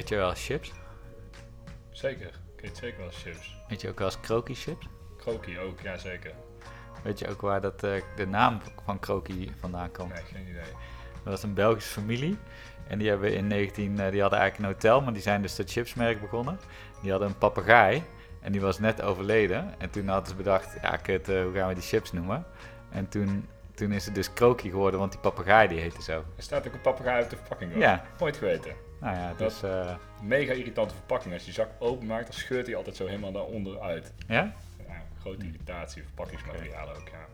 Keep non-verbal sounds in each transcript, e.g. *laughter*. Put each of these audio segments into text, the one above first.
Eet je wel eens chips? Zeker. Ik eet zeker wel eens chips. Eet je ook wel eens krokie chips? Krokie ook, ja zeker. Weet je ook waar dat, eh, de naam van krokie vandaan komt? Nee, geen idee. Dat was een Belgische familie. En die hebben in 19, eh, die hadden eigenlijk een hotel, maar die zijn dus het chipsmerk begonnen. Die hadden een papegaai en die was net overleden. En toen hadden ze bedacht, ja kut, eh, hoe gaan we die chips noemen? En toen, toen is het dus krokie geworden, want die papegaai die heette zo. Er staat ook een papegaai op de verpakking. Hoor. Ja. Nooit geweten. Nou ja, dus eh, Mega irritante verpakking. Als je die zak openmaakt, dan scheurt hij altijd zo helemaal daaronder uit. ja? Ja, grote irritatie, verpakkingsmaterialen ook, ja.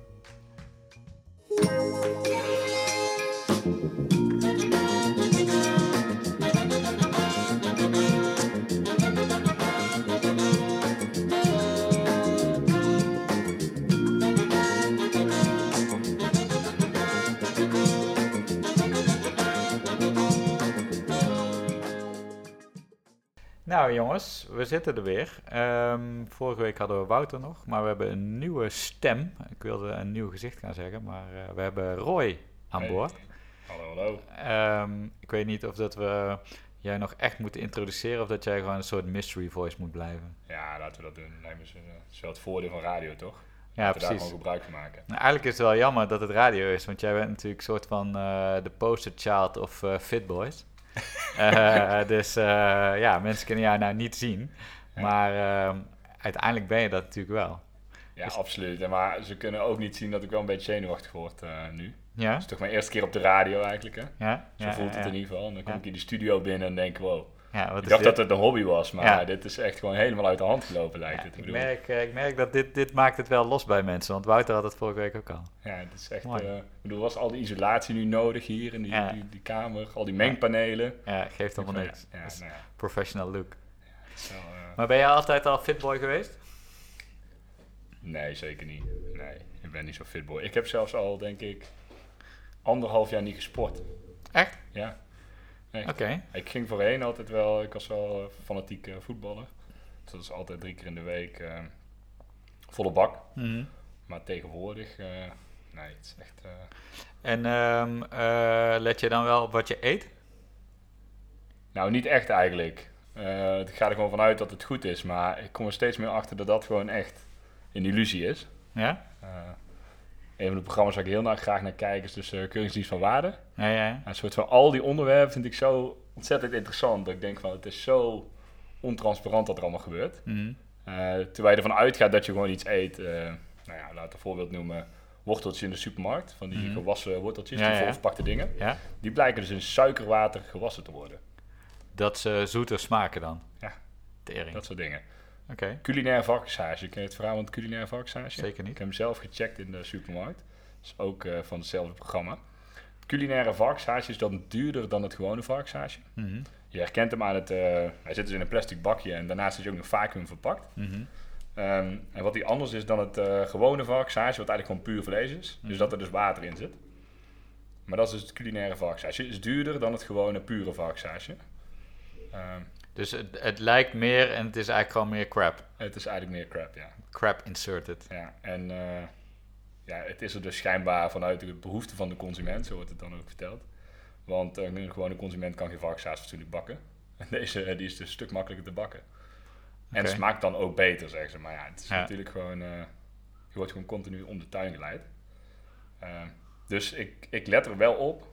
Nou jongens, we zitten er weer. Ehm, vorige week hadden we Wouter nog, maar we hebben een nieuwe stem. Ik wilde een nieuw gezicht gaan zeggen, maar eh, we hebben Roy aan Hey. boord. Hallo, hallo. Ehm, ik weet niet of dat we jij nog echt moeten introduceren of dat jij gewoon een soort mystery voice moet blijven. Ja, laten we dat doen. Het is, wel het voordeel van radio, toch? Ja, we daar precies. gewoon gebruik van maken. Nou, eigenlijk is het wel jammer dat het radio is, want jij bent natuurlijk een soort van eh, de poster child of eh, Fit Eh, dus eh, ja, mensen kunnen jou nou niet zien, maar ehm, uiteindelijk ben je dat natuurlijk wel. Ja, Dus- absoluut. Maar ze kunnen ook niet zien dat ik wel een beetje zenuwachtig word eh, nu. Ja? Het is toch mijn eerste keer op de radio eigenlijk, hè? Ja? Zo ja, voelt het ja. in ieder geval. En dan kom ik in de studio binnen en denk, wow. Ja, wat Ik is dacht dit? dat het een hobby was, maar Ja. dit is echt gewoon helemaal uit de hand gelopen, lijkt Ja, het. Ik merk, eh, ik merk dat dit, dit maakt het wel los bij mensen, want Wouter had het vorige week ook al. ja, het is echt... Mooi. eh, ik bedoel, was al die isolatie nu nodig hier in die, Ja. die, die kamer? Al die mengpanelen? Ja, geeft helemaal Ja, niks. Ja, nou ja, professional look. eh, Maar ben jij altijd al fitboy geweest? Nee, zeker niet. Nee, ik ben niet zo fit boy. Ik heb zelfs al, denk ik, anderhalf jaar niet gesport. Echt? Ja. Nee, Oké. Ik ging voorheen altijd wel, ik was wel eh, fanatiek eh, voetballer. Dus dat is altijd drie keer in de week eh, volle bak. Mhm. Maar tegenwoordig, nee, het is echt... En ehm, eh, let je dan wel op wat je eet? nou, niet echt eigenlijk. Ik ga er gewoon vanuit dat het goed is. Maar ik kom er steeds meer achter dat dat gewoon echt een illusie is. Ja? Een van de programma's waar ik heel naar, graag naar kijk is dus eh Keuringsdienst van Waarde. Ja, ja. Een soort van al die onderwerpen vind ik zo ontzettend interessant. Dat ik denk van het is zo ontransparant wat er allemaal gebeurt. Mhm. Eh, terwijl je ervan uitgaat dat je gewoon iets eet. eh, nou ja, laat een voorbeeld noemen. Worteltjes in de supermarkt. Van die Mhm. gewassen worteltjes, Ja, die volverpakte dingen. Die blijken dus in suikerwater gewassen te worden. Dat ze zoeter smaken dan? Ja. Tering. Dat soort dingen. Oké, Culinair varkenshage. Ken je het verhaal van het culinair varkenshage? zeker Ik niet. heb hem zelf gecheckt in de supermarkt. Dat is ook eh, van hetzelfde programma. Het culinaire varkenshage is dan duurder dan het gewone varkenshage. Mhm. Je herkent hem aan het... eh, hij zit dus in een plastic bakje en daarnaast is hij ook nog vacuüm verpakt. Mhm. Ehm, en wat die anders is dan het eh, gewone varkenshage, wat eigenlijk gewoon puur vlees is. Dus dat er dus water in zit. Maar dat is dus het culinaire varkenshage. Het is duurder dan het gewone pure varkenshage. Ehm, Dus het, het lijkt meer en het is eigenlijk gewoon meer crap. het is eigenlijk meer crap, ja. Crap inserted. ja en eh, ja, het is er dus schijnbaar vanuit de behoefte van de consument, zo wordt het dan ook verteld. Want eh, een gewone consument kan geen varkenshage fatsoenlijk bakken. *laughs* En deze eh, die is dus een stuk makkelijker te bakken. En Oké. smaakt dan ook beter, zeggen ze. Maar ja, het is Ja. natuurlijk gewoon... je wordt gewoon continu om de tuin geleid. Dus ik, ik let er wel op.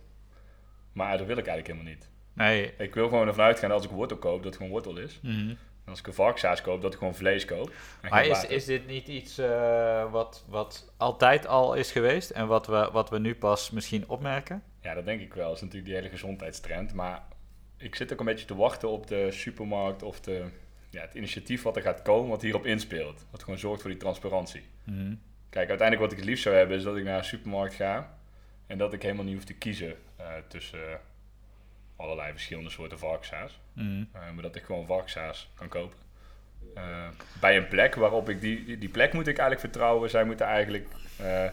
Maar dat wil ik eigenlijk helemaal niet. Nee. Ik wil gewoon ervan uitgaan dat als ik wortel koop, dat het gewoon wortel is. Mhm. En als ik een varkenshaas koop, dat ik gewoon vlees koop. Maar is, is dit niet iets eh, wat, wat altijd al is geweest en wat we, wat we nu pas misschien opmerken? Ja, dat denk ik wel. Dat is natuurlijk die hele gezondheidstrend. Maar ik zit ook een beetje te wachten op de supermarkt of de, ja, het initiatief wat er gaat komen, wat hierop inspeelt. Wat gewoon zorgt voor die transparantie. Mhm. Kijk, uiteindelijk wat ik het liefst zou hebben, is dat ik naar een supermarkt ga en dat ik helemaal niet hoef te kiezen eh, tussen allerlei verschillende soorten varkenshaas. Mhm. Eh, maar dat ik gewoon varkenshaas kan kopen. Eh, bij een plek waarop ik die, die, plek moet ik eigenlijk vertrouwen. Zij moeten eigenlijk eh,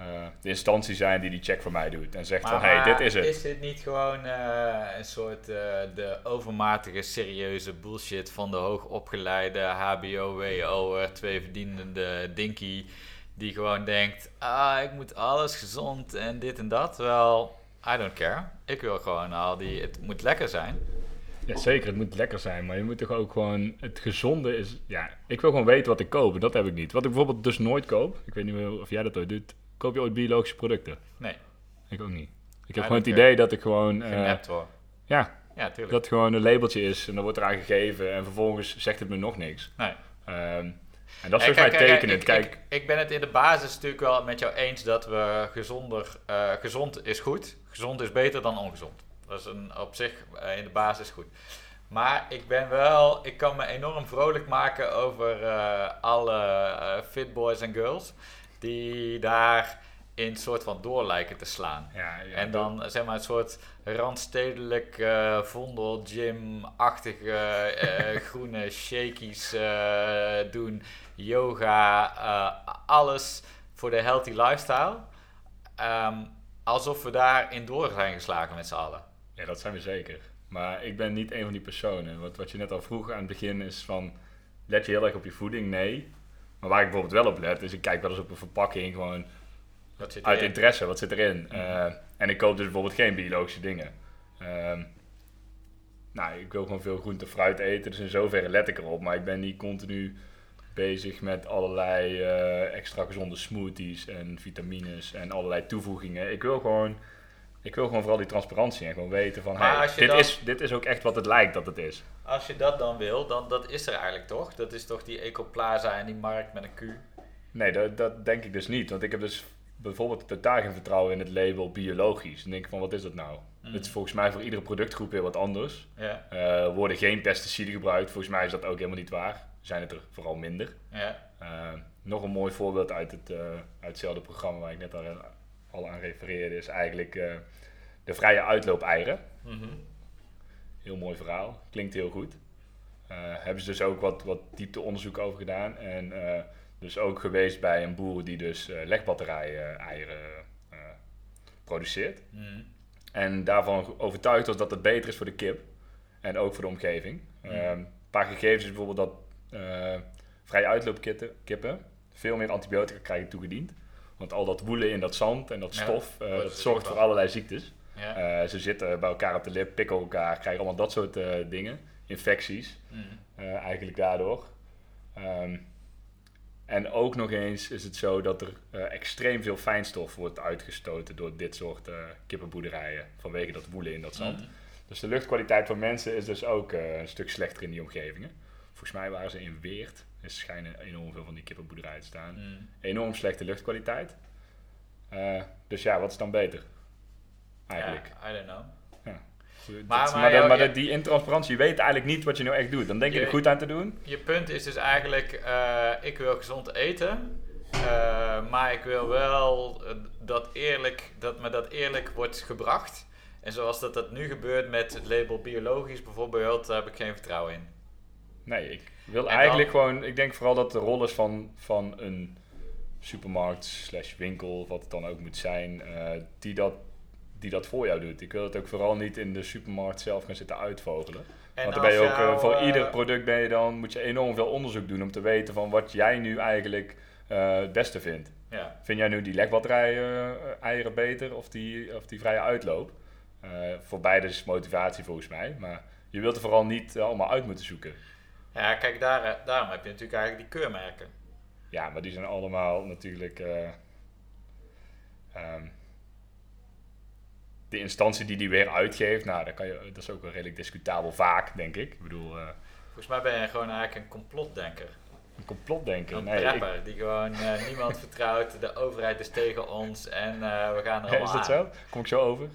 eh, de instantie zijn die die check voor mij doet. En zegt van, hé, hey, dit is het. Is dit niet gewoon eh, een soort eh, de overmatige serieuze bullshit van de hoogopgeleide HBO, WO'er, twee verdienende dinky, die gewoon denkt, ah, ik moet alles gezond en dit en dat. Wel, I don't care. Ik wil gewoon al die, het moet lekker zijn. Ja, zeker. Het moet lekker zijn. Maar je moet toch ook gewoon... Het gezonde is... Ja, ik wil gewoon weten wat ik koop. En dat heb ik niet. Wat ik bijvoorbeeld dus nooit koop... Ik weet niet meer of jij dat ooit doet. Koop je ooit biologische producten? Nee. Ik ook niet. Ik heb gewoon het idee dat ik gewoon... Genept hoor. ja, Ja, tuurlijk. dat gewoon een labeltje is. En dan wordt eraan gegeven. En vervolgens zegt het me nog niks. Nee. Ehm, en dat is volgens mij kijk, tekenend. ik, Kijk, Ik, ik ben het in de basis natuurlijk wel met jou eens dat we gezonder... eh, gezond is goed. Gezond is beter dan ongezond. Dat is een, op zich eh, in de basis goed. Maar ik ben wel... Ik kan me enorm vrolijk maken over eh, alle eh, fit boys en girls... die daar in soort van door lijken te slaan. ja, ja, En dan zeg maar een soort randstedelijk eh vondel gym-achtige *laughs* groene shakies doen, yoga, alles voor de healthy lifestyle. Ehm, alsof we daarin door zijn geslagen met z'n allen. Ja, dat zijn we zeker. Maar ik ben niet een van die personen. Wat, wat je net al vroeg aan het begin is van... Let je heel erg op je voeding? Nee. Maar waar ik bijvoorbeeld wel op let, is ik kijk wel eens op een verpakking gewoon Dat zit uit interesse. Wat zit erin? Eh, en ik koop dus bijvoorbeeld geen biologische dingen. Ehm, nou, ik wil gewoon veel groente en fruit eten, dus in zoverre let ik erop. Maar ik ben niet continu bezig met allerlei eh, extra gezonde smoothies en vitamines en allerlei toevoegingen. Ik wil gewoon, ik wil gewoon vooral die transparantie en gewoon weten van, hey, dit, dan- is, dit is ook echt wat het lijkt dat het is. Als je dat dan wil, dan dat is er eigenlijk toch? Dat is toch die Ecoplaza en die markt met een Q? Nee, dat, dat denk ik dus niet. Want ik heb dus bijvoorbeeld totaal geen vertrouwen in het label biologisch. Dan denk ik van, wat is dat nou? Mm. Het is volgens mij voor iedere productgroep weer wat anders. Er worden geen pesticiden gebruikt. Volgens mij is dat ook helemaal niet waar. Zijn het er vooral minder. ja. Eh, nog een mooi voorbeeld uit, het, eh, uit hetzelfde programma waar ik net al, al aan refereerde, is eigenlijk eh, de vrije uitloop-eieren. Mhm. Heel mooi verhaal, klinkt heel goed. Hebben ze dus ook wat, wat diepteonderzoek over gedaan. En dus ook geweest bij een boer die dus legbatterijen-eieren eh, produceert. Mhm. En daarvan overtuigd was dat het beter is voor de kip. En ook voor de omgeving. Mm. Een paar gegevens is bijvoorbeeld dat vrije uitloopkippen veel meer antibiotica krijgen toegediend. Want al dat woelen in dat zand en dat stof, eh, wordt dat zorgt voor allerlei ziektes. Ja. Eh, ze zitten bij elkaar op de lip, pikken elkaar, krijgen allemaal dat soort eh, dingen. Infecties, eh, eigenlijk daardoor. Ehm, en ook nog eens is het zo dat er eh, extreem veel fijnstof wordt uitgestoten door dit soort eh, kippenboerderijen. Vanwege dat woelen in dat zand. Mhm. Dus de luchtkwaliteit van mensen is dus ook eh, een stuk slechter in die omgevingen. Volgens mij waren ze in Weert. Er schijnen enorm veel van die kippenboerderijen te staan. Mhm. Enorm slechte luchtkwaliteit. Eh, dus ja, wat is dan beter? Eigenlijk. Ja, I don't know. Goed, Maar- dat- maar jou- ja- die intransparantie, je weet eigenlijk niet wat je nou echt doet. Dan denk je Je- er goed aan te doen. Je punt is dus eigenlijk, eh, ik wil gezond eten, eh, maar ik wil wel dat, eerlijk, dat me dat eerlijk wordt gebracht. En zoals dat, dat nu gebeurt met het label biologisch bijvoorbeeld, daar heb ik geen vertrouwen in. Nee, ik wil En eigenlijk dan- gewoon... Ik denk vooral dat de rol is van, van een supermarkt slash winkel, wat het dan ook moet zijn, eh, die, dat, die dat voor jou doet. Ik wil het ook vooral niet in de supermarkt zelf gaan zitten uitvogelen. En Want dan ben je ook, jou, eh, voor eh, ieder product ben je dan, moet je enorm veel onderzoek doen om te weten van wat jij nu eigenlijk het beste vindt. Ja, Vind jij nu die legbatterij eh, eieren beter of die, of die vrije uitloop? Voor beide is motivatie volgens mij. Maar je wilt er vooral niet allemaal uit moeten zoeken. Ja kijk, daar, eh, daarom heb je natuurlijk eigenlijk die keurmerken. Ja, maar die zijn allemaal natuurlijk. eh, ehm, de instantie die die weer uitgeeft, nou, dat, kan je, dat is ook wel redelijk discutabel vaak, denk ik. Ik bedoel, eh, Volgens mij ben je gewoon eigenlijk een complotdenker. een complotdenker. Een Nee, ik- prepper die gewoon niemand vertrouwt, de overheid is tegen ons en we gaan er *laughs* allemaal is dat aan. zo? Kom ik zo over?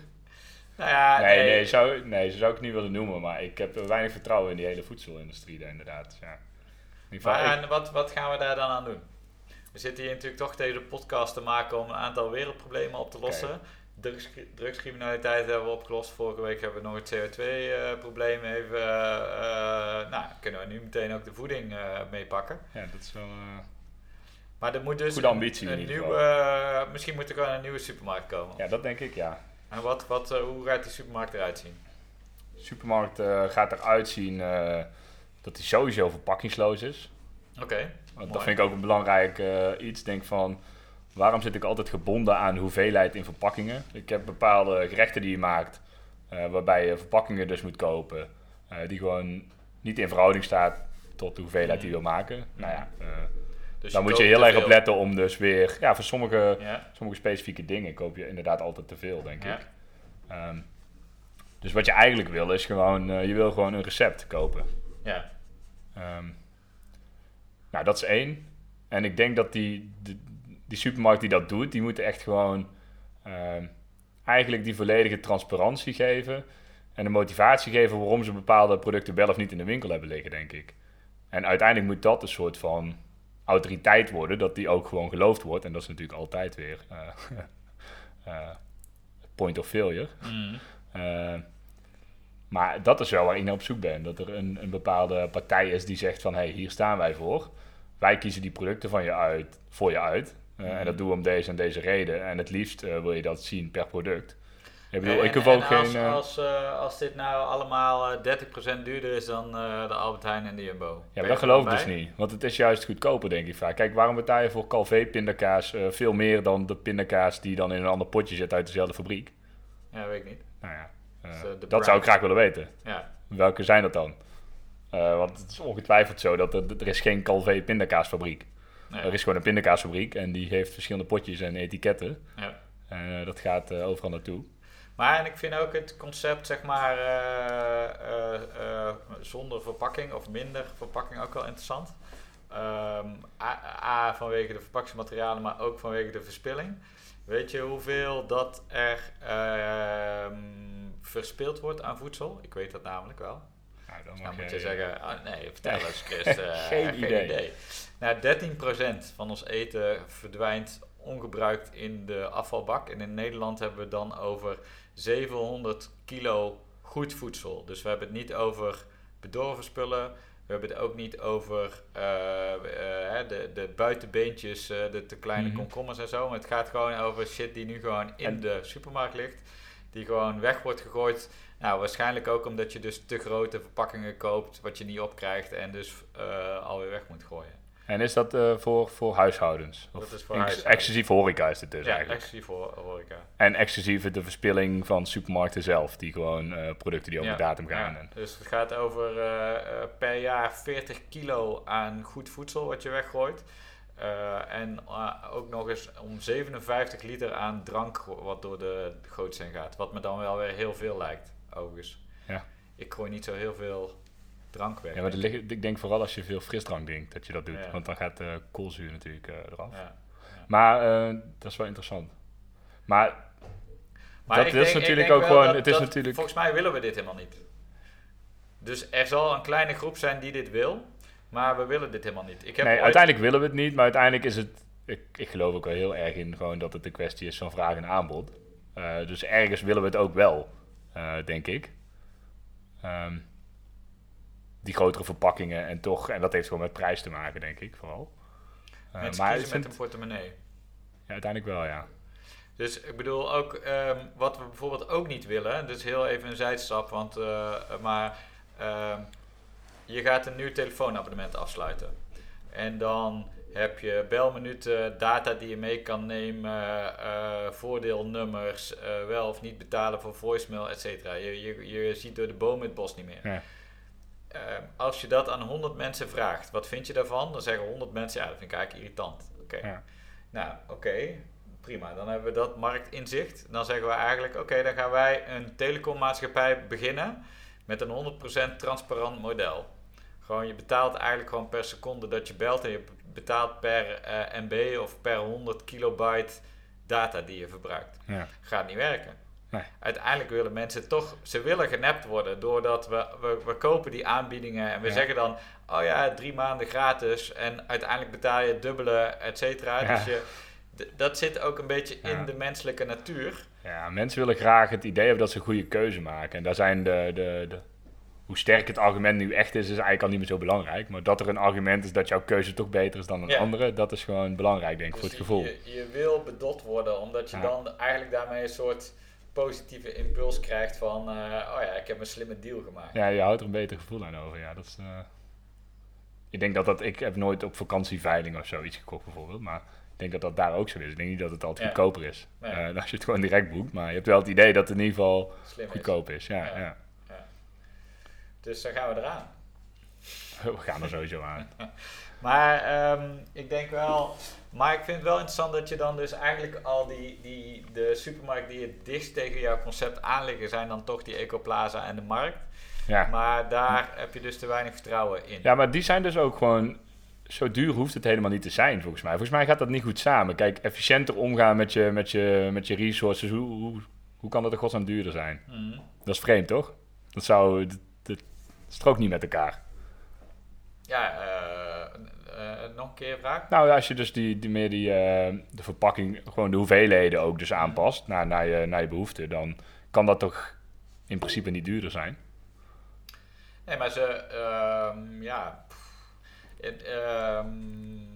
Nou ja, nee, nee, zou, nee, zo zou ik het niet willen noemen, maar ik heb weinig vertrouwen in die hele voedselindustrie, daar, inderdaad. Ja. In ieder geval, Maar ik- en wat, wat gaan we daar dan aan doen? We zitten hier natuurlijk toch deze podcast te maken om een aantal wereldproblemen op te lossen. Drugs, drugscriminaliteit hebben we opgelost. Vorige week hebben we nog het CO2-probleem even. eh, eh, nou, kunnen we nu meteen ook de voeding eh meepakken. ja, dat is wel. eh, Maar er moet dus Goede ambitie een, nieuwe, eh, misschien moet er gewoon een nieuwe supermarkt komen. ja, dat denk ik, ja. En wat, wat, eh, hoe gaat die supermarkt eruit zien? De supermarkt eh, gaat eruit zien eh, dat die sowieso verpakkingsloos is. Oké. Mooi. dat vind ik ook een belangrijk iets. Denk van, waarom zit ik altijd gebonden aan hoeveelheid in verpakkingen? Ik heb bepaalde gerechten die je maakt, waarbij je verpakkingen dus moet kopen. die gewoon niet in verhouding staat tot de hoeveelheid die je Mm. wil maken. Nou ja, Dus dan moet je heel erg op letten om dus weer, ja, voor sommige, Ja, sommige specifieke dingen koop je inderdaad altijd te veel, denk ja. ik. Ehm, dus wat je eigenlijk wil is gewoon, eh, je wil gewoon een recept kopen. ja. Ehm, nou, dat is één. En ik denk dat die, die, die supermarkt die dat doet, die moeten echt gewoon ehm, eigenlijk die volledige transparantie geven. En de motivatie geven waarom ze bepaalde producten wel of niet in de winkel hebben liggen, denk ik. En uiteindelijk moet dat een soort van autoriteit worden, dat die ook gewoon geloofd wordt. En dat is natuurlijk altijd weer *laughs* eh, point of failure. Mm. Eh, maar dat is wel waar ik naar op zoek ben. Dat er een, een bepaalde partij is die zegt van... hé, hey, hier staan wij voor. Wij kiezen die producten van je uit, voor je uit. En dat doen we om deze en deze reden. En het liefst wil je dat zien per product. Ik bedoel, En- ik ook als, geen... eh, Als, eh, als dit nou allemaal eh, 30% duurder is dan eh, de Albert Heijn en de Jumbo. ja, maar dat geloof ik dus niet. Want het is juist goedkoper, denk ik vaak. Kijk, waarom betaal je voor Calvé pindakaas eh, veel meer dan de pindakaas... die dan in een ander potje zit uit dezelfde fabriek? Ja, weet ik niet. Nou ja, eh, Dus, eh, dat zou ik graag willen weten. Ja, Welke zijn dat dan? Eh, want het is ongetwijfeld zo dat er, er is geen Calvé pindakaasfabriek. nee. Er is gewoon een pindakaasfabriek en die heeft verschillende potjes en etiketten. ja. Eh, dat gaat eh, overal naartoe. Maar en ik vind ook het concept, zeg maar, eh, eh, eh, zonder verpakking of minder verpakking ook wel interessant. Ehm, A, A, vanwege de verpakkingsmaterialen, maar ook vanwege de verspilling. Weet je hoeveel dat er ehm, verspild wordt aan voedsel? Ik weet dat namelijk wel. Nou, dan Dan mag moet je zeggen, ah, nee, vertel Nee. eens *laughs* Chris. Geen idee. Nou, 13% van ons eten verdwijnt ongebruikt in de afvalbak. En in Nederland hebben we dan over 700 kilo goed voedsel. Dus we hebben het niet over bedorven spullen. We hebben het ook niet over eh, eh, de, de buitenbeentjes, eh, de te kleine Mhm. komkommers en zo. Maar het gaat gewoon over shit die nu gewoon in En- de supermarkt ligt. Die gewoon weg wordt gegooid. Nou, waarschijnlijk ook omdat je dus te grote verpakkingen koopt, wat je niet opkrijgt en dus alweer weg moet gooien. En is dat eh, voor, voor huishoudens? Dat Of is voor huishoudens. Exclusief horeca is het dus ja, eigenlijk. exclusief voor horeca. En exclusief de verspilling van supermarkten zelf. Die gewoon eh, producten die over Ja, de datum gaan. ja. En, Dus het gaat over eh, per jaar 40 kilo aan goed voedsel wat je weggooit. En ook nog eens om 57 liter aan drank wat door de goots heen gaat. Wat me dan wel weer heel veel lijkt, overigens. Ja. Ik gooi niet zo heel veel drank weg. ja, maar ik denk vooral als je veel frisdrank drinkt dat je dat doet. Ja. Want dan gaat de koolzuur natuurlijk eh, eraf. Ja. Maar eh, dat is wel interessant. Maar Maar Dat is denk- natuurlijk ook gewoon- dat- het is dat- natuurlijk- Volgens mij willen we dit helemaal niet. Dus er zal een kleine groep zijn die dit wil, maar we willen dit helemaal niet. Ik heb nee, ooit- uiteindelijk willen we het niet, maar uiteindelijk is het. Ik, ik geloof ook wel heel erg in gewoon dat het een kwestie is van vraag en aanbod. Eh, dus ergens willen we het ook wel, eh, denk ik. Ehm, die grotere verpakkingen en toch, en dat heeft gewoon met prijs te maken, denk ik vooral. Eh, mensen maar kiezen met een portemonnee. ja, uiteindelijk wel, ja. Dus ik bedoel ook, ehm, wat we bijvoorbeeld ook niet willen, dus heel even een zijstap, want, eh, maar ehm, je gaat een nieuw telefoonabonnement afsluiten. En dan heb je belminuten, data die je mee kan nemen, eh, voordeelnummers, wel of niet betalen voor voicemail, et cetera. Je, je, je ziet door de bomen het bos niet meer. Ja. Ehm, als je dat aan 100 mensen vraagt, wat vind je daarvan? Dan zeggen 100 mensen, ja, dat vind ik eigenlijk irritant. Oké. Ja. Nou, oké, prima. Dan hebben we dat marktinzicht. Dan zeggen we eigenlijk, oké, dan gaan wij een telecommaatschappij beginnen met een 100% transparant model. Gewoon, je betaalt eigenlijk gewoon per seconde dat je belt en je betaalt per eh, MB of per 100 kilobyte data die je verbruikt. ja. Gaat niet werken. Nee. Uiteindelijk willen mensen toch, ze willen genept worden doordat we, we, we kopen die aanbiedingen en we Ja. zeggen dan, oh ja, drie maanden gratis en uiteindelijk betaal je het dubbele, et cetera. Ja. Dus je, dat zit ook een beetje in Ja. de menselijke natuur. Ja, mensen willen graag het idee hebben dat ze een goede keuze maken. En daar zijn de, de, de, hoe sterk het argument nu echt is, is eigenlijk al niet meer zo belangrijk. Maar dat er een argument is dat jouw keuze toch beter is dan een Ja. andere, dat is gewoon belangrijk, denk ik, voor Dus het gevoel. Je, je wil bedot worden, omdat je Ja. dan eigenlijk daarmee een soort positieve impuls krijgt van, eh, oh ja, ik heb een slimme deal gemaakt. Ja, je houdt er een beter gevoel aan over. Ja, dat is, eh, Ik denk dat dat... Ik heb nooit op vakantieveiling of zoiets gekocht bijvoorbeeld. Maar ik denk dat dat daar ook zo is. Ik denk niet dat het altijd Ja. goedkoper is. Eh, *laughs* als je het gewoon direct boekt. Maar je hebt wel het idee dat het in ieder geval Slim is. goedkoop is. Ja, Ja. ja. Dus daar gaan we eraan. *laughs* We gaan er sowieso aan. *laughs* Maar ehm, ik denk wel, maar ik vind het wel interessant dat je dan dus eigenlijk al die, die de supermarkt die het dichtst tegen jouw concept aanliggen, zijn dan toch die Ecoplaza en de markt. Ja. Maar daar heb je dus te weinig vertrouwen in. ja, maar die zijn dus ook gewoon... Zo duur hoeft het helemaal niet te zijn, volgens mij. Volgens mij gaat dat niet goed samen. Kijk, efficiënter omgaan met je, met je, met je resources. Hoe, hoe, hoe kan dat in godsnaam duurder zijn? Mhm. Dat is vreemd, toch? Dat zou... Dat, dat strookt niet met elkaar. Ja, eh, eh, nog een keer een vraag. Nou, als je dus die, die meer die, eh, de verpakking, gewoon de hoeveelheden ook dus aanpast naar, naar, je, naar je behoeften, dan kan dat toch in principe niet duurder zijn. Nee, maar ze, ehm, ja. ehm,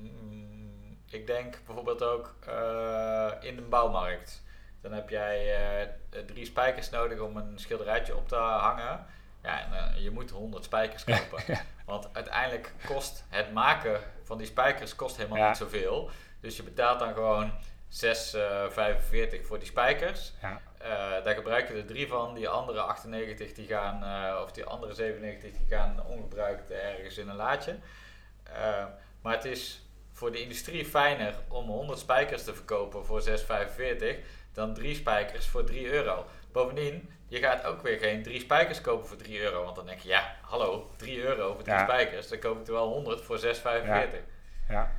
ik denk bijvoorbeeld ook eh, in de bouwmarkt. Dan heb jij eh, drie spijkers nodig om een schilderijtje op te hangen. Ja, en, eh, je moet 100 spijkers *laughs* kopen. Want uiteindelijk kost het maken van die spijkers kost helemaal Ja. niet zoveel. Dus je betaalt dan gewoon 6,45 voor die spijkers. Ja. Eh, daar gebruik je er drie van. Die andere 98 die gaan, eh, of die andere 97 die gaan ongebruikt ergens in een laadje. Eh, maar het is voor de industrie fijner om 100 spijkers te verkopen voor 6,45 dan drie spijkers voor 3 euro. Bovendien, je gaat ook weer geen drie spijkers kopen voor 3 euro. Want dan denk je, ja, hallo, 3 euro voor drie Ja. spijkers. Dan koop ik er wel 100 voor 6,45. Ja,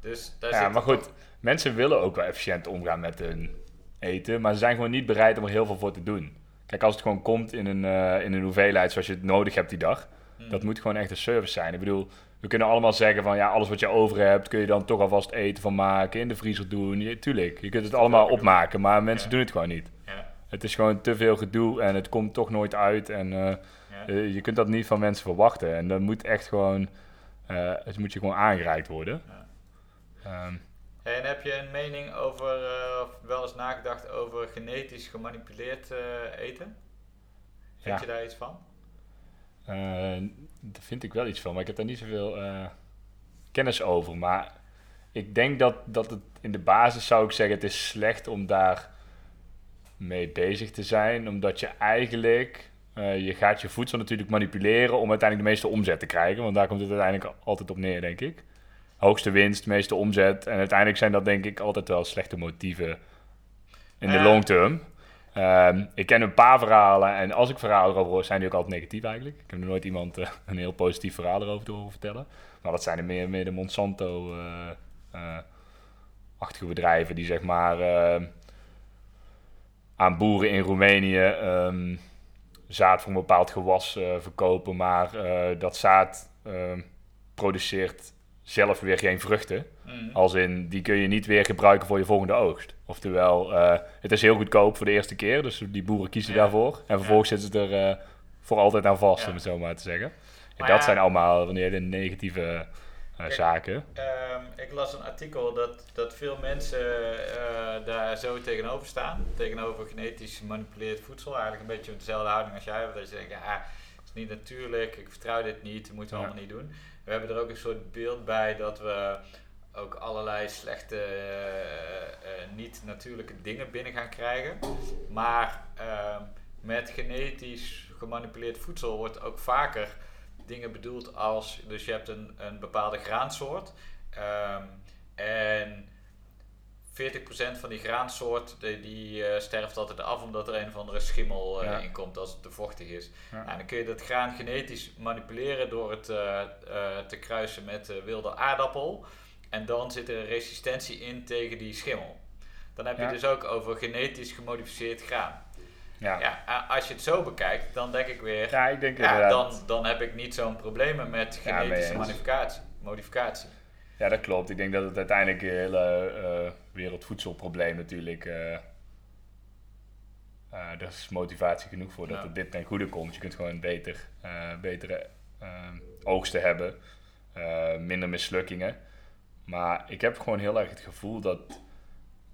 Dus daar ja zit maar goed, mensen willen ook wel efficiënt omgaan met hun eten, maar ze zijn gewoon niet bereid om er heel veel voor te doen. Kijk, als het gewoon komt in een, eh, in een hoeveelheid zoals je het nodig hebt die dag, Hmm. dat moet gewoon echt een service zijn. Ik bedoel, we kunnen allemaal zeggen van ja, alles wat je over hebt, kun je dan toch alvast eten van maken, in de vriezer doen. Tuurlijk, je kunt het allemaal opmaken, maar mensen Ja. doen het gewoon niet. Het is gewoon te veel gedoe en het komt toch nooit uit. En eh, ja. eh, je kunt dat niet van mensen verwachten. En dan moet echt gewoon, eh, het moet je gewoon aangereikt worden. Ja. Ehm, En heb je een mening over, of wel eens nagedacht over genetisch gemanipuleerd eten? Vind je daar iets van? eh, daar vind ik wel iets van, maar ik heb daar niet zoveel kennis over. Maar ik denk dat, dat het in de basis zou ik zeggen, het is slecht om daar mee bezig te zijn. Omdat je eigenlijk, eh, je gaat je voedsel natuurlijk manipuleren om uiteindelijk de meeste omzet te krijgen. Want daar komt het uiteindelijk altijd op neer, denk ik. Hoogste winst, meeste omzet. En uiteindelijk zijn dat denk ik altijd wel slechte motieven in de long term. Ehm, ik ken een paar verhalen en als ik verhalen erover hoor, zijn die ook altijd negatief eigenlijk. Ik heb nog nooit iemand eh, een heel positief verhaal erover te horen vertellen. Maar dat zijn er meer, meer de Monsanto-achtige bedrijven die zeg maar eh, aan boeren in Roemenië ehm, zaad voor een bepaald gewas eh, verkopen. Maar eh, dat zaad ehm, produceert zelf weer geen vruchten. Mm. Als in, die kun je niet weer gebruiken voor je volgende oogst. Oftewel, eh, het is heel goedkoop voor de eerste keer, dus die boeren kiezen Ja. daarvoor. En vervolgens zitten ze er voor altijd aan vast, Ja. om het zo maar te zeggen. En Maar dat ja- zijn allemaal van die hele negatieve Kijk, zaken. Ehm, ik las een artikel dat, dat veel mensen eh, daar zo tegenover staan. Tegenover genetisch gemanipuleerd voedsel. Eigenlijk een beetje dezelfde houding als jij hebt. Dat je denkt, ja, het is niet natuurlijk, ik vertrouw dit niet, dat moeten we Ja. allemaal niet doen. We hebben er ook een soort beeld bij dat we ook allerlei slechte, eh, eh, niet-natuurlijke dingen binnen gaan krijgen. Maar ehm, met genetisch gemanipuleerd voedsel wordt ook vaker dingen bedoeld als, dus je hebt een, een bepaalde graansoort ehm, en 40% van die graansoort die, die eh, sterft altijd af omdat er een of andere schimmel Ja. in komt als het te vochtig is. Ja. Nou, dan kun je dat graan genetisch manipuleren door het eh, te kruisen met wilde aardappel. En dan zit er een resistentie in tegen die schimmel. Dan heb je dus ook over genetisch gemodificeerd graan. Ja. Ja, als je het zo bekijkt, dan denk ik weer, ja, ik denk ja, dan, dan heb ik niet zo'n problemen met genetische modificatie. modificatie. Ja, dat klopt. Ik denk dat het uiteindelijk een hele eh, wereldvoedselprobleem natuurlijk... eh, er is motivatie genoeg voor dat het dit ten goede komt. Je kunt gewoon beter, betere oogsten hebben. minder mislukkingen. Maar ik heb gewoon heel erg het gevoel dat,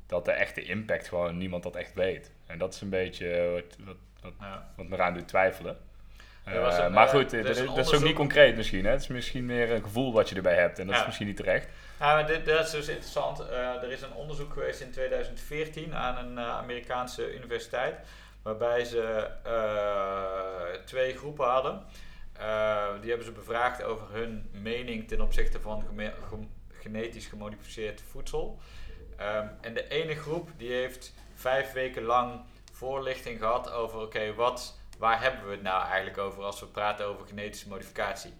dat de echte impact gewoon niemand dat echt weet. En dat is een beetje wat, wat, wat, Ja. wat me eraan doet twijfelen. Eh, een, maar eh, goed, er dat is dat ook niet concreet misschien. Hè? Het is misschien meer een gevoel wat je erbij hebt. En dat Ja. is misschien niet terecht. Ja, maar dit, dat is dus interessant. Eh, er is een onderzoek geweest in 2014 aan een eh, Amerikaanse universiteit. Waarbij ze eh, twee groepen hadden. eh, die hebben ze bevraagd over hun mening ten opzichte van geme- genetisch gemodificeerd voedsel. Ehm, en de ene groep die heeft vijf weken lang voorlichting gehad over, oké, wat, waar hebben we het nou eigenlijk over als we praten over genetische modificatie?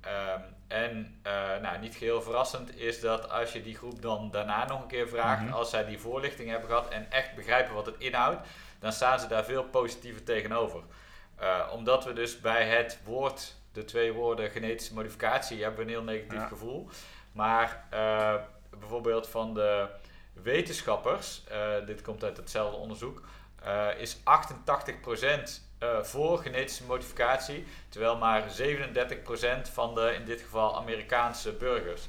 Ehm, en eh, nou, niet geheel verrassend is dat als je die groep dan daarna nog een keer vraagt, Mhm. als zij die voorlichting hebben gehad en echt begrijpen wat het inhoudt, dan staan ze daar veel positiever tegenover. Eh, omdat we dus bij het woord, de twee woorden genetische modificatie, hebben we een heel negatief Ja. gevoel. Maar eh, bijvoorbeeld van de wetenschappers, eh, dit komt uit hetzelfde onderzoek, eh, is 88% eh, voor genetische modificatie, terwijl maar 37% van de in dit geval Amerikaanse burgers.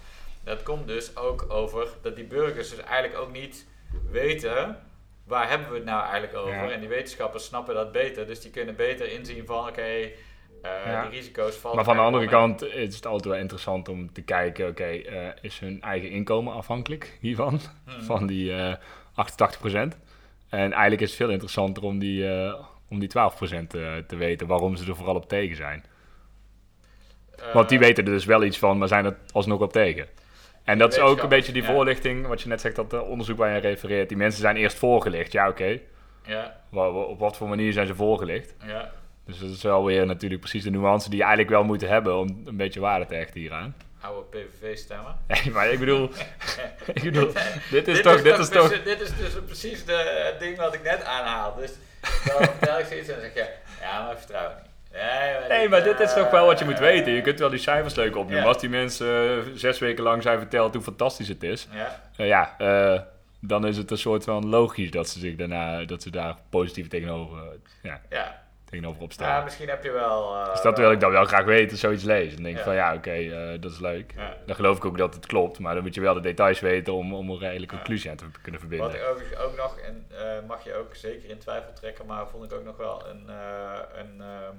Dat komt dus ook over dat die burgers dus eigenlijk ook niet weten waar hebben we het nou eigenlijk over. Ja. En die wetenschappers snappen dat beter, dus die kunnen beter inzien van oké, Ja. die risico's vallen. Maar van de andere kant is het altijd wel interessant om te kijken, oké, eh, is hun eigen inkomen afhankelijk hiervan? mee. Van die eh 88%. En eigenlijk is het veel interessanter om die, om die 12% eh, te weten waarom ze er vooral op tegen zijn. Hmm. Want die weten er dus wel iets van, maar zijn er alsnog op tegen. En dat is ook een beetje die ja. voorlichting, wat je net zegt, dat onderzoek waar je refereert. Die mensen zijn eerst voorgelicht. Ja, oké. Ja, Wa- wa- Op wat voor manier zijn ze voorgelicht? ja. Dus dat is wel weer natuurlijk precies de nuance die je eigenlijk wel moet hebben om een beetje waarde te hechten hieraan. Oude PVV-stemmen. *laughs* Nee, maar ik bedoel, *laughs* ik bedoel dit is dit toch, is dit is toch... precies- dit is dus precies de het ding wat ik net aanhaal. Dus dan vertel ik zoiets en dan zeg je, ja, maar vertrouw niet. Nee, maar, Nee, maar dit is toch wel wat je moet eh, weten. Je kunt wel die cijfers leuk opnoemen. Ja. Als die mensen eh, zes weken lang zijn verteld hoe fantastisch het is, Ja, eh, ja, dan is het een soort van logisch dat ze zich daarna, dat ze daar positief tegenover, eh, ja, ja. tegenover ja, opstaan. misschien heb je wel... eh, dus dat wil ik dan wel graag weten, zoiets lezen. Dan denk ik Ja. van ja, oké, eh, dat is leuk. Ja. Dan geloof ik ook dat het klopt, maar dan moet je wel de details weten om, om er eigenlijk Ja. conclusie aan te kunnen Wat verbinden. ik overigens ook nog, en eh, mag je ook zeker in twijfel trekken, maar vond ik ook nog wel een, een ehm,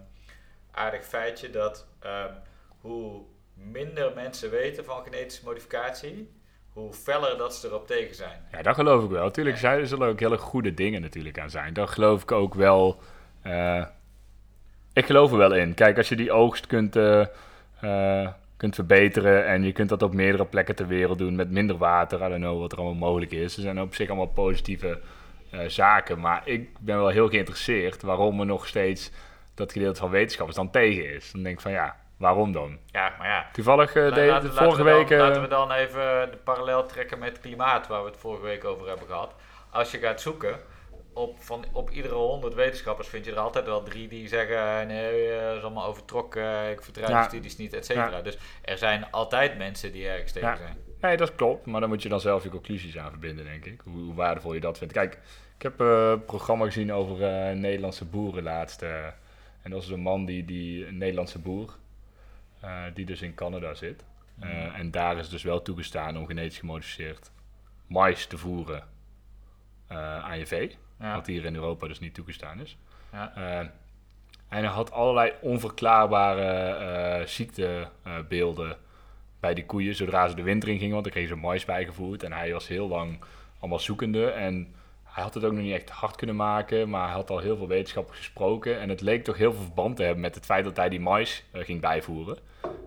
aardig feitje dat ehm, hoe minder mensen weten van genetische modificatie, hoe feller dat ze erop tegen zijn. Ja, dat geloof ik wel. Natuurlijk zijn, er zullen ook hele goede dingen natuurlijk aan zijn. Dat geloof ik ook wel. Ik geloof er wel in. Kijk, als je die oogst kunt, eh, eh, kunt verbeteren en je kunt dat op meerdere plekken ter wereld doen met minder water, I don't know wat er allemaal mogelijk is. Er zijn op zich allemaal positieve eh, zaken, maar ik ben wel heel geïnteresseerd waarom er nog steeds dat gedeelte van wetenschappers dan tegen is. Dan denk ik van ja, waarom dan? Ja, maar ja. Toevallig eh, La- de, laten- de laten vorige we dan- week... Laten we dan even de parallel trekken met het klimaat, waar we het vorige week over hebben gehad. Als je gaat zoeken, op, van, op iedere honderd wetenschappers vind je er altijd wel drie die zeggen: nee, eh, dat is allemaal overtrokken, ik vertrouw Ja. de studies niet, et cetera. Dus er zijn altijd mensen die ergens tegen Ja. zijn. Nee, dat klopt. Maar dan moet je dan zelf je conclusies aan verbinden, denk ik. Hoe, hoe waardevol je dat vindt. Kijk, ik heb eh, een programma gezien over eh, Nederlandse boeren laatst. eh, en dat is een man, die, die, een Nederlandse boer, eh, die dus in Canada zit. Eh, Mhm. En daar is dus wel toegestaan om genetisch gemodificeerd mais te voeren eh, aan je vee. Ja. Wat hier in Europa dus niet toegestaan is. Ja. Eh, en hij had allerlei onverklaarbare eh, ziektebeelden bij die koeien zodra ze de winter in gingen, want dan kregen ze mais bijgevoerd. En hij was heel lang allemaal zoekende. En hij had het ook nog niet echt hard kunnen maken, maar hij had al heel veel wetenschappers gesproken. En het leek toch heel veel verband te hebben met het feit dat hij die mais eh, ging bijvoeren.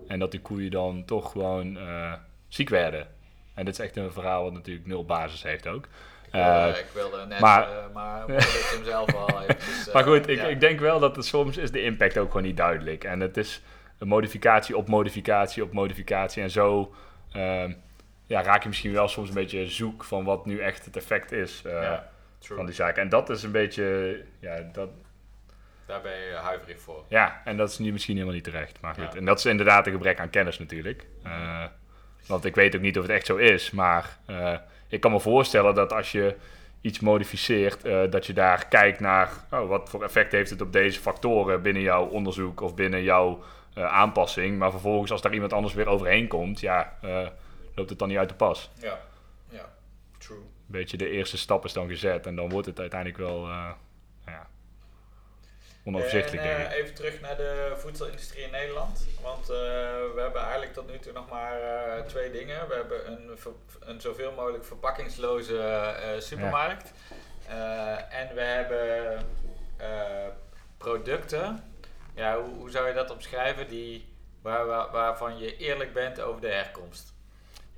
En dat die koeien dan toch gewoon eh, ziek werden. En dit is echt een verhaal wat natuurlijk nul basis heeft ook. Ik wilde, Eh, ik wilde net, maar- maar, maar hem zelf al eventjes, eh, *laughs* Maar goed, ik, ja. ik denk wel dat het soms is de impact ook gewoon niet duidelijk. En het is een modificatie op modificatie op modificatie. En zo ehm, ja, raak je misschien wel soms een beetje zoek van wat nu echt het effect is eh, Ja, van die zaak. En dat is een beetje, ja, dat, Daar ben je huiverig voor. ja, en dat is nu misschien helemaal niet terecht. Maar goed, Ja. en dat is inderdaad een gebrek aan kennis natuurlijk. Eh, want ik weet ook niet of het echt zo is. Maar eh, ik kan me voorstellen dat als je iets modificeert, eh, dat je daar kijkt naar oh, wat voor effect heeft het op deze factoren binnen jouw onderzoek of binnen jouw eh, aanpassing. Maar vervolgens, als daar iemand anders weer overheen komt, ja, eh, loopt het dan niet uit de pas. Ja, ja, true. Een beetje de eerste stap is dan gezet en dan wordt het uiteindelijk wel ja, onoverzichtelijk, En, denk eh, ik. even terug naar de voedselindustrie in Nederland. Want eh, we hebben eigenlijk tot nu toe nog maar eh, twee dingen. We hebben een, een zoveel mogelijk verpakkingsloze supermarkt. En we hebben producten Ja, hoe, hoe zou je dat omschrijven? Die, waar, waar- waarvan je eerlijk bent over de herkomst.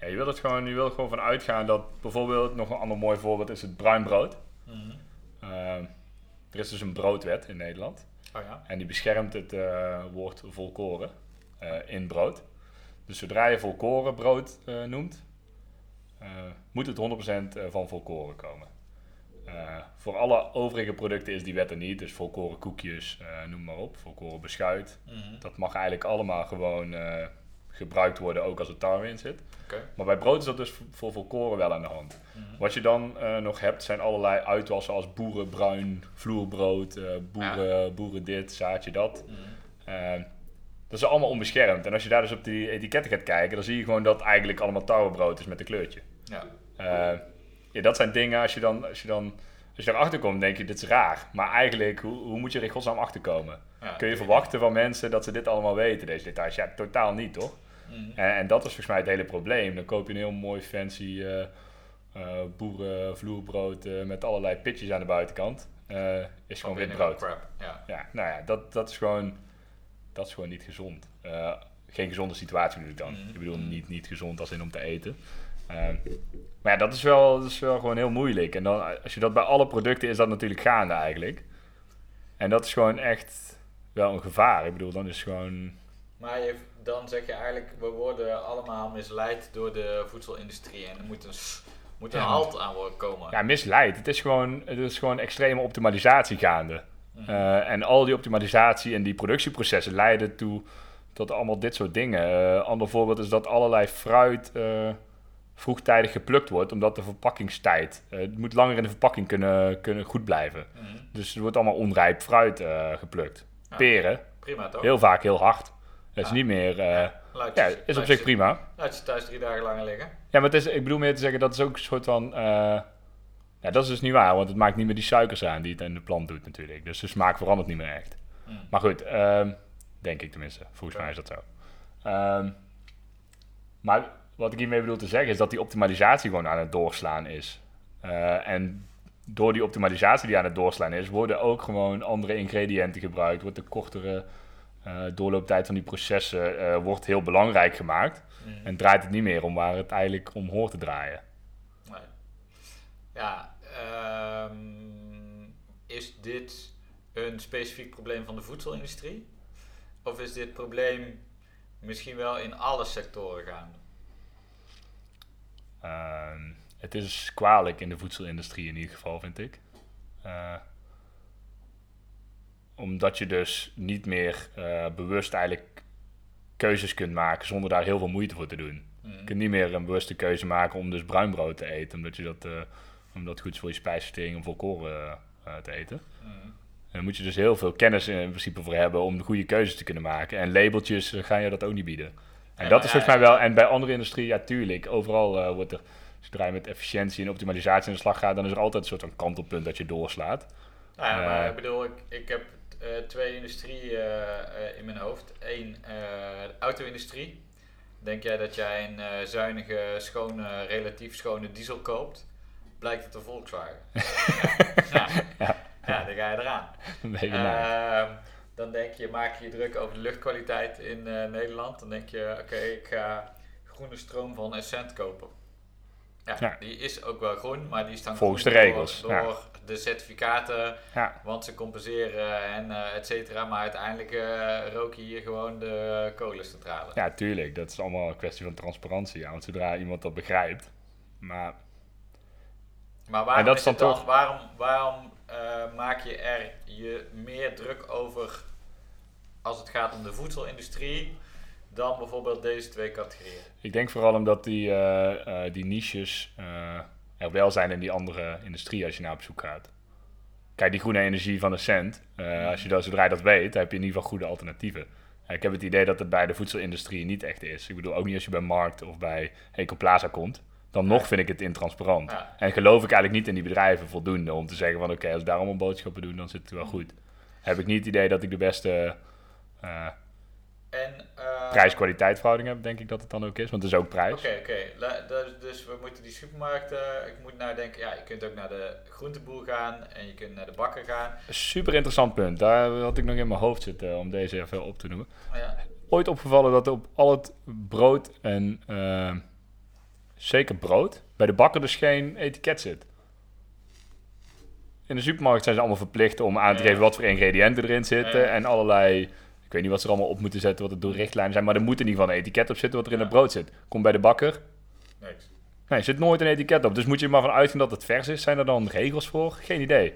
Ja, je wil het gewoon, je wil er gewoon van uitgaan dat bijvoorbeeld, nog een ander mooi voorbeeld is het bruin brood. Ehm, er is dus een broodwet in Nederland. Oh ja. En die beschermt het eh, woord volkoren eh, in brood. Dus zodra je volkorenbrood eh noemt, moet het 100% van volkoren komen. Voor alle overige producten is die wet er niet. Dus volkoren koekjes, noem maar op. Volkoren beschuit. Mhm. Dat mag eigenlijk allemaal gewoon gebruikt worden, ook als er tarwe in zit. Maar bij brood is dat dus voor volkoren wel aan de hand. Mhm. Wat je dan eh, nog hebt, zijn allerlei uitwassen als boerenbruin, vloerbrood, eh, boeren, boeren dit, zaadje dat. Mhm. Eh, dat is allemaal onbeschermd. En als je daar dus op die etiketten gaat kijken, dan zie je gewoon dat eigenlijk allemaal tarwebrood is met een kleurtje. Ja. Ja, dat zijn dingen, als je dan, als je dan als je erachter komt, denk je, dit is raar. Maar eigenlijk, hoe, hoe moet je er in godsnaam achter komen? Ja. Kun je verwachten van mensen dat ze dit allemaal weten, deze details? Ja, totaal niet, toch? Mhm. En, en dat is volgens mij het hele probleem. Dan koop je een heel mooi fancy eh eh boerenvloerbrood eh, met allerlei pitjes aan de buitenkant. Is gewoon wit Binnen brood. Crap. Ja. Ja, nou ja, dat, dat, is gewoon, dat is gewoon niet gezond. Geen gezonde situatie bedoel ik dan. Mhm. Ik bedoel niet, niet gezond als in om te eten. Maar ja, dat is, wel, dat is wel gewoon heel moeilijk. En dan, als je dat bij alle producten is dat natuurlijk gaande eigenlijk. En dat is gewoon echt wel een gevaar. Ik bedoel, dan is gewoon... Maar je, dan zeg je eigenlijk, we worden allemaal misleid door de voedselindustrie. En er moet een, moet een Ja. halt aan worden komen. Ja, misleid. Het is gewoon, het is gewoon extreme optimalisatie gaande. Mhm. Eh, en al die optimalisatie en die productieprocessen leiden toe tot allemaal dit soort dingen. Eh ander voorbeeld is dat allerlei fruit eh, vroegtijdig geplukt wordt, omdat de verpakkingstijd... het moet langer in de verpakking kunnen, kunnen goed blijven. Mhm. Dus er wordt allemaal onrijp fruit geplukt. Ja. Peren, Prima toch? heel vaak heel hard. Dat is niet meer... Laat ja, is op zich prima. Laat je thuis drie dagen langer liggen. Ja, maar het is, ik bedoel meer te zeggen, dat is ook een soort van... eh, ja, dat is dus niet waar, want het maakt niet meer die suikers aan die het in de plant doet natuurlijk. Dus de smaak verandert niet meer echt. Mhm. Maar goed, ehm, denk ik tenminste. Volgens mij is dat zo. Ehm, maar wat ik hiermee bedoel te zeggen is dat die optimalisatie gewoon aan het doorslaan is. Eh, en door die optimalisatie die aan het doorslaan is, worden ook gewoon andere ingrediënten gebruikt. Wordt de kortere eh, doorlooptijd van die processen eh, wordt heel belangrijk gemaakt. Mhm. En draait het niet meer om waar het eigenlijk om hoort te draaien. Nee. Ja, ehm, is dit een specifiek probleem van de voedselindustrie? Of is dit probleem misschien wel in alle sectoren gaande? Ehm, het is kwalijk in de voedselindustrie in ieder geval, vind ik. Eh, omdat je dus niet meer eh, bewust eigenlijk keuzes kunt maken zonder daar heel veel moeite voor te doen. Mhm. Je kunt niet meer een bewuste keuze maken om dus bruin brood te eten, omdat je dat, eh, omdat het goed is voor je spijsvertering om volkoren eh, te eten. Mhm. En daar moet je dus heel veel kennis in principe voor hebben om de goede keuzes te kunnen maken. En labeltjes gaan je dat ook niet bieden. En Ja, dat is ja, volgens mij wel, en bij andere industrie, ja tuurlijk, overal wordt er, zodra je met efficiëntie en optimalisatie aan de slag gaat, dan is er altijd een soort van kantelpunt dat je doorslaat. Nou ja, maar ik bedoel, ik, ik heb twee industrieën eh, eh, in mijn hoofd. Eén, eh, de auto-industrie. Denk jij dat jij een eh, zuinige, schone, relatief schone diesel koopt? Blijkt het een Volkswagen. *laughs* ja. Ja. ja, dan ga je eraan. Ehm, dan denk je, maak je je druk over de luchtkwaliteit in eh, Nederland. Dan denk je, oké, ik ga groene stroom van Essent kopen. Ja, Ja. die is ook wel groen, maar die is dan Volgens de regels, door de certificaten, Ja, want ze compenseren en eh et cetera. Maar uiteindelijk eh rook je hier gewoon de kolencentrale. ja, tuurlijk. Dat is allemaal een kwestie van transparantie. Ja, want zodra iemand dat begrijpt. Maar Maar waarom, En dat is is dan toch- waarom, waarom eh, maak je er je meer druk over als het gaat om de voedselindustrie dan bijvoorbeeld deze twee categorieën? ik denk vooral omdat die, die niches er wel zijn in die andere industrie als je naar op zoek gaat. Kijk, die groene energie van de cent, eh, als je dat, zodra je dat weet, heb je in ieder geval goede alternatieven. Ik heb het idee dat het bij de voedselindustrie niet echt is. Ik bedoel, ook niet als je bij Markt of bij Ecoplaza komt. Dan nog vind ik het intransparant. Ja. En geloof ik eigenlijk niet in die bedrijven voldoende om te zeggen van... oké, als ik daar allemaal boodschappen doen, dan zit het wel goed. Heb ik niet het idee dat ik de beste... eh, En, uh, Prijs-kwaliteit verhouding hebben, denk ik dat het dan ook is, want het is ook prijs. Oké, oké. Dus, dus we moeten die supermarkten, ik moet nou denken, ja, je kunt ook naar de groenteboer gaan en je kunt naar de bakker gaan. Super interessant punt, daar had ik nog in mijn hoofd zitten om deze even op te noemen. Ja. Ooit opgevallen dat er op al het brood en uh, zeker brood, bij de bakker dus geen etiket zit. In de supermarkt zijn ze allemaal verplicht om aan te geven wat voor ingrediënten erin zitten en allerlei ik weet niet wat ze er allemaal op moeten zetten, wat het door richtlijnen zijn. Maar er moet in ieder geval een etiket op zitten wat er in het brood zit. Kom bij de bakker. Niks. Nee, er zit nooit een etiket op. Dus moet je er maar van uitgaan dat het vers is. Zijn er dan regels voor? Geen idee.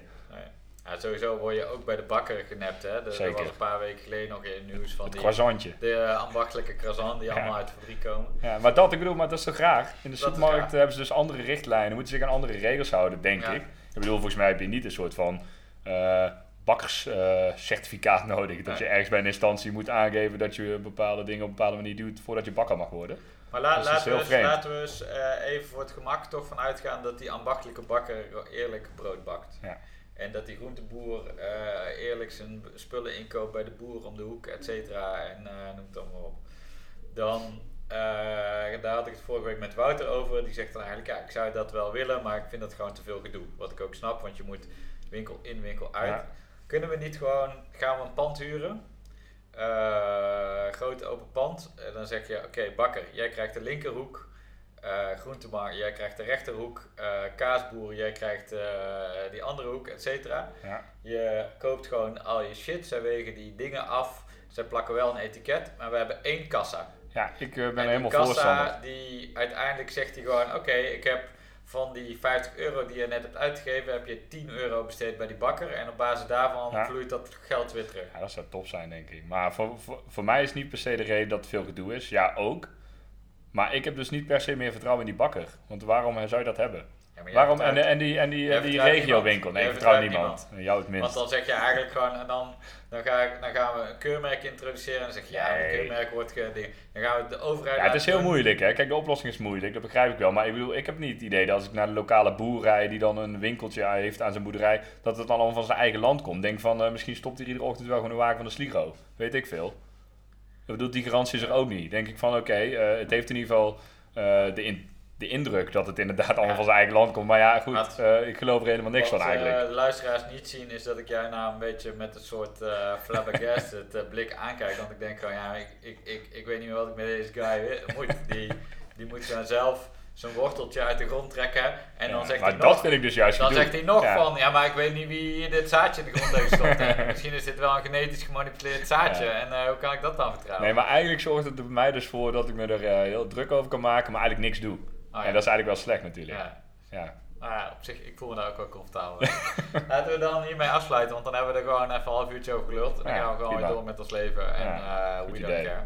Ja, sowieso word je ook bij de bakker genept. Hè? Er, Zeker. was een paar weken geleden nog in het nieuws van Het die, croissantje. de uh, ambachtelijke croissant die Ja. allemaal uit de fabriek komen. Ja, maar dat, ik bedoel, maar dat is toch raar? In de supermarkt raar. hebben ze dus andere richtlijnen. Moeten zich aan andere regels houden, denk Ja. ik. Ik bedoel, volgens mij heb je niet een soort van eh bakkerscertificaat nodig. Dat je ergens bij een instantie moet aangeven dat je bepaalde dingen op een bepaalde manier doet voordat je bakker mag worden. Maar la- Dus laten, we eens, vreemd. laten we eens eh, even voor het gemak toch van uitgaan dat die ambachtelijke bakker eerlijk brood bakt. Ja. En dat die groenteboer eh, eerlijk zijn spullen inkoopt bij de boer om de hoek, et cetera. En eh, noem het allemaal op. Dan, daar had ik het vorige week met Wouter over. Die zegt dan eigenlijk, ja, ik zou dat wel willen, maar ik vind dat gewoon te veel gedoe. Wat ik ook snap, want je moet winkel in, winkel uit. Ja. Kunnen we niet gewoon, gaan we een pand huren? Eh, groot open pand. En dan zeg je, oké bakker, jij krijgt de linkerhoek. Groentemarkt, jij krijgt de rechterhoek. Eh, kaasboer, jij krijgt die andere hoek, et cetera. Ja. Je koopt gewoon al je shit. Zij wegen die dingen af. Zij plakken wel een etiket, maar we hebben één kassa. Ja, ik ben en helemaal kassa, voorstander. die uiteindelijk zegt hij gewoon, oké, ik heb van die 50 euro die je net hebt uitgegeven, heb je 10 euro besteed bij die bakker. En op basis daarvan Ja. vloeit dat geld weer terug. Ja, dat zou top zijn, denk ik. Maar voor, voor, voor mij is niet per se de reden dat het veel gedoe is. Ja, ook. Maar ik heb dus niet per se meer vertrouwen in die bakker. Want waarom zou je dat hebben? Maar Waarom? En, en die, en die, en die regiowinkel? niemand. Nee, ik vertrouw vertrouwt niemand. Jou het Want minst. dan zeg je eigenlijk gewoon, en dan, dan, ga ik, dan gaan we een keurmerk introduceren. En dan zeg je, ja, een keurmerk wordt geding. Dan gaan we de overheid. Ja, het is heel moeilijk, hè. Kijk, de oplossing is moeilijk, dat begrijp ik wel. Maar ik bedoel, ik heb niet het idee dat als ik naar de lokale boer rijd... die dan een winkeltje heeft aan zijn boerderij... dat het dan allemaal van zijn eigen land komt. Denk van, eh, misschien stopt hij iedere ochtend wel gewoon een wagen van de Sligo. Weet ik veel. Ik bedoel, die garantie is er ook niet. Denk ik van, oké, eh, het heeft in ieder geval eh, de, in- de indruk... dat het inderdaad allemaal van zijn eigen land komt. Maar ja, goed, Wat- eh, ik geloof er helemaal niks Wat van eigenlijk. eh, de luisteraars niet zien is dat ik jou nou een beetje met een soort eh flabbergasted blik aankijk. Want ik denk gewoon, ja, ik, ik, ik, ik weet niet meer wat ik met deze guy moet. Die, die moet gewoon zelf zijn worteltje uit de grond trekken. En Ja, dan zegt maar hij dat nog, vind ik dus juist dan zegt hij nog Ja. van, ja, maar ik weet niet wie hier dit zaadje in de grond heeft gestopt. En Misschien is dit wel een genetisch gemanipuleerd zaadje. Ja. En hoe kan ik dat dan vertrouwen? Nee, maar eigenlijk zorgt het er bij mij dus voor dat ik me er heel druk over kan maken... maar eigenlijk niks doe. Oh, ja. En dat is eigenlijk wel slecht natuurlijk. ja. ja. Nou ja, op zich, ik voel me daar ook wel comfortabel bij. *laughs* Laten we dan hiermee afsluiten, want dan hebben we er gewoon even een half uurtje over geluld. En dan gaan we gewoon weer door met ons leven. En goed we idee. don't care.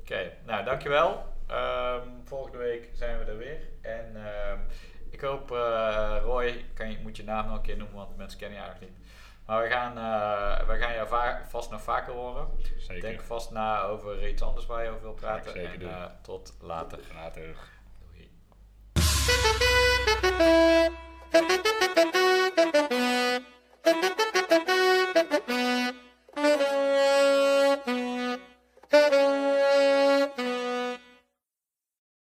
Oké, nou dankjewel. Ehm volgende week zijn we er weer. En ehm, ik hoop, eh, Roy, kan je, moet je naam nog een keer noemen, want mensen kennen je eigenlijk niet. Maar we gaan, eh, we gaan jou va- vast nog vaker horen. Zeker. Denk vast na over iets anders waar je over wil Ga ik praten. zeker en tot later. Later. Thank you.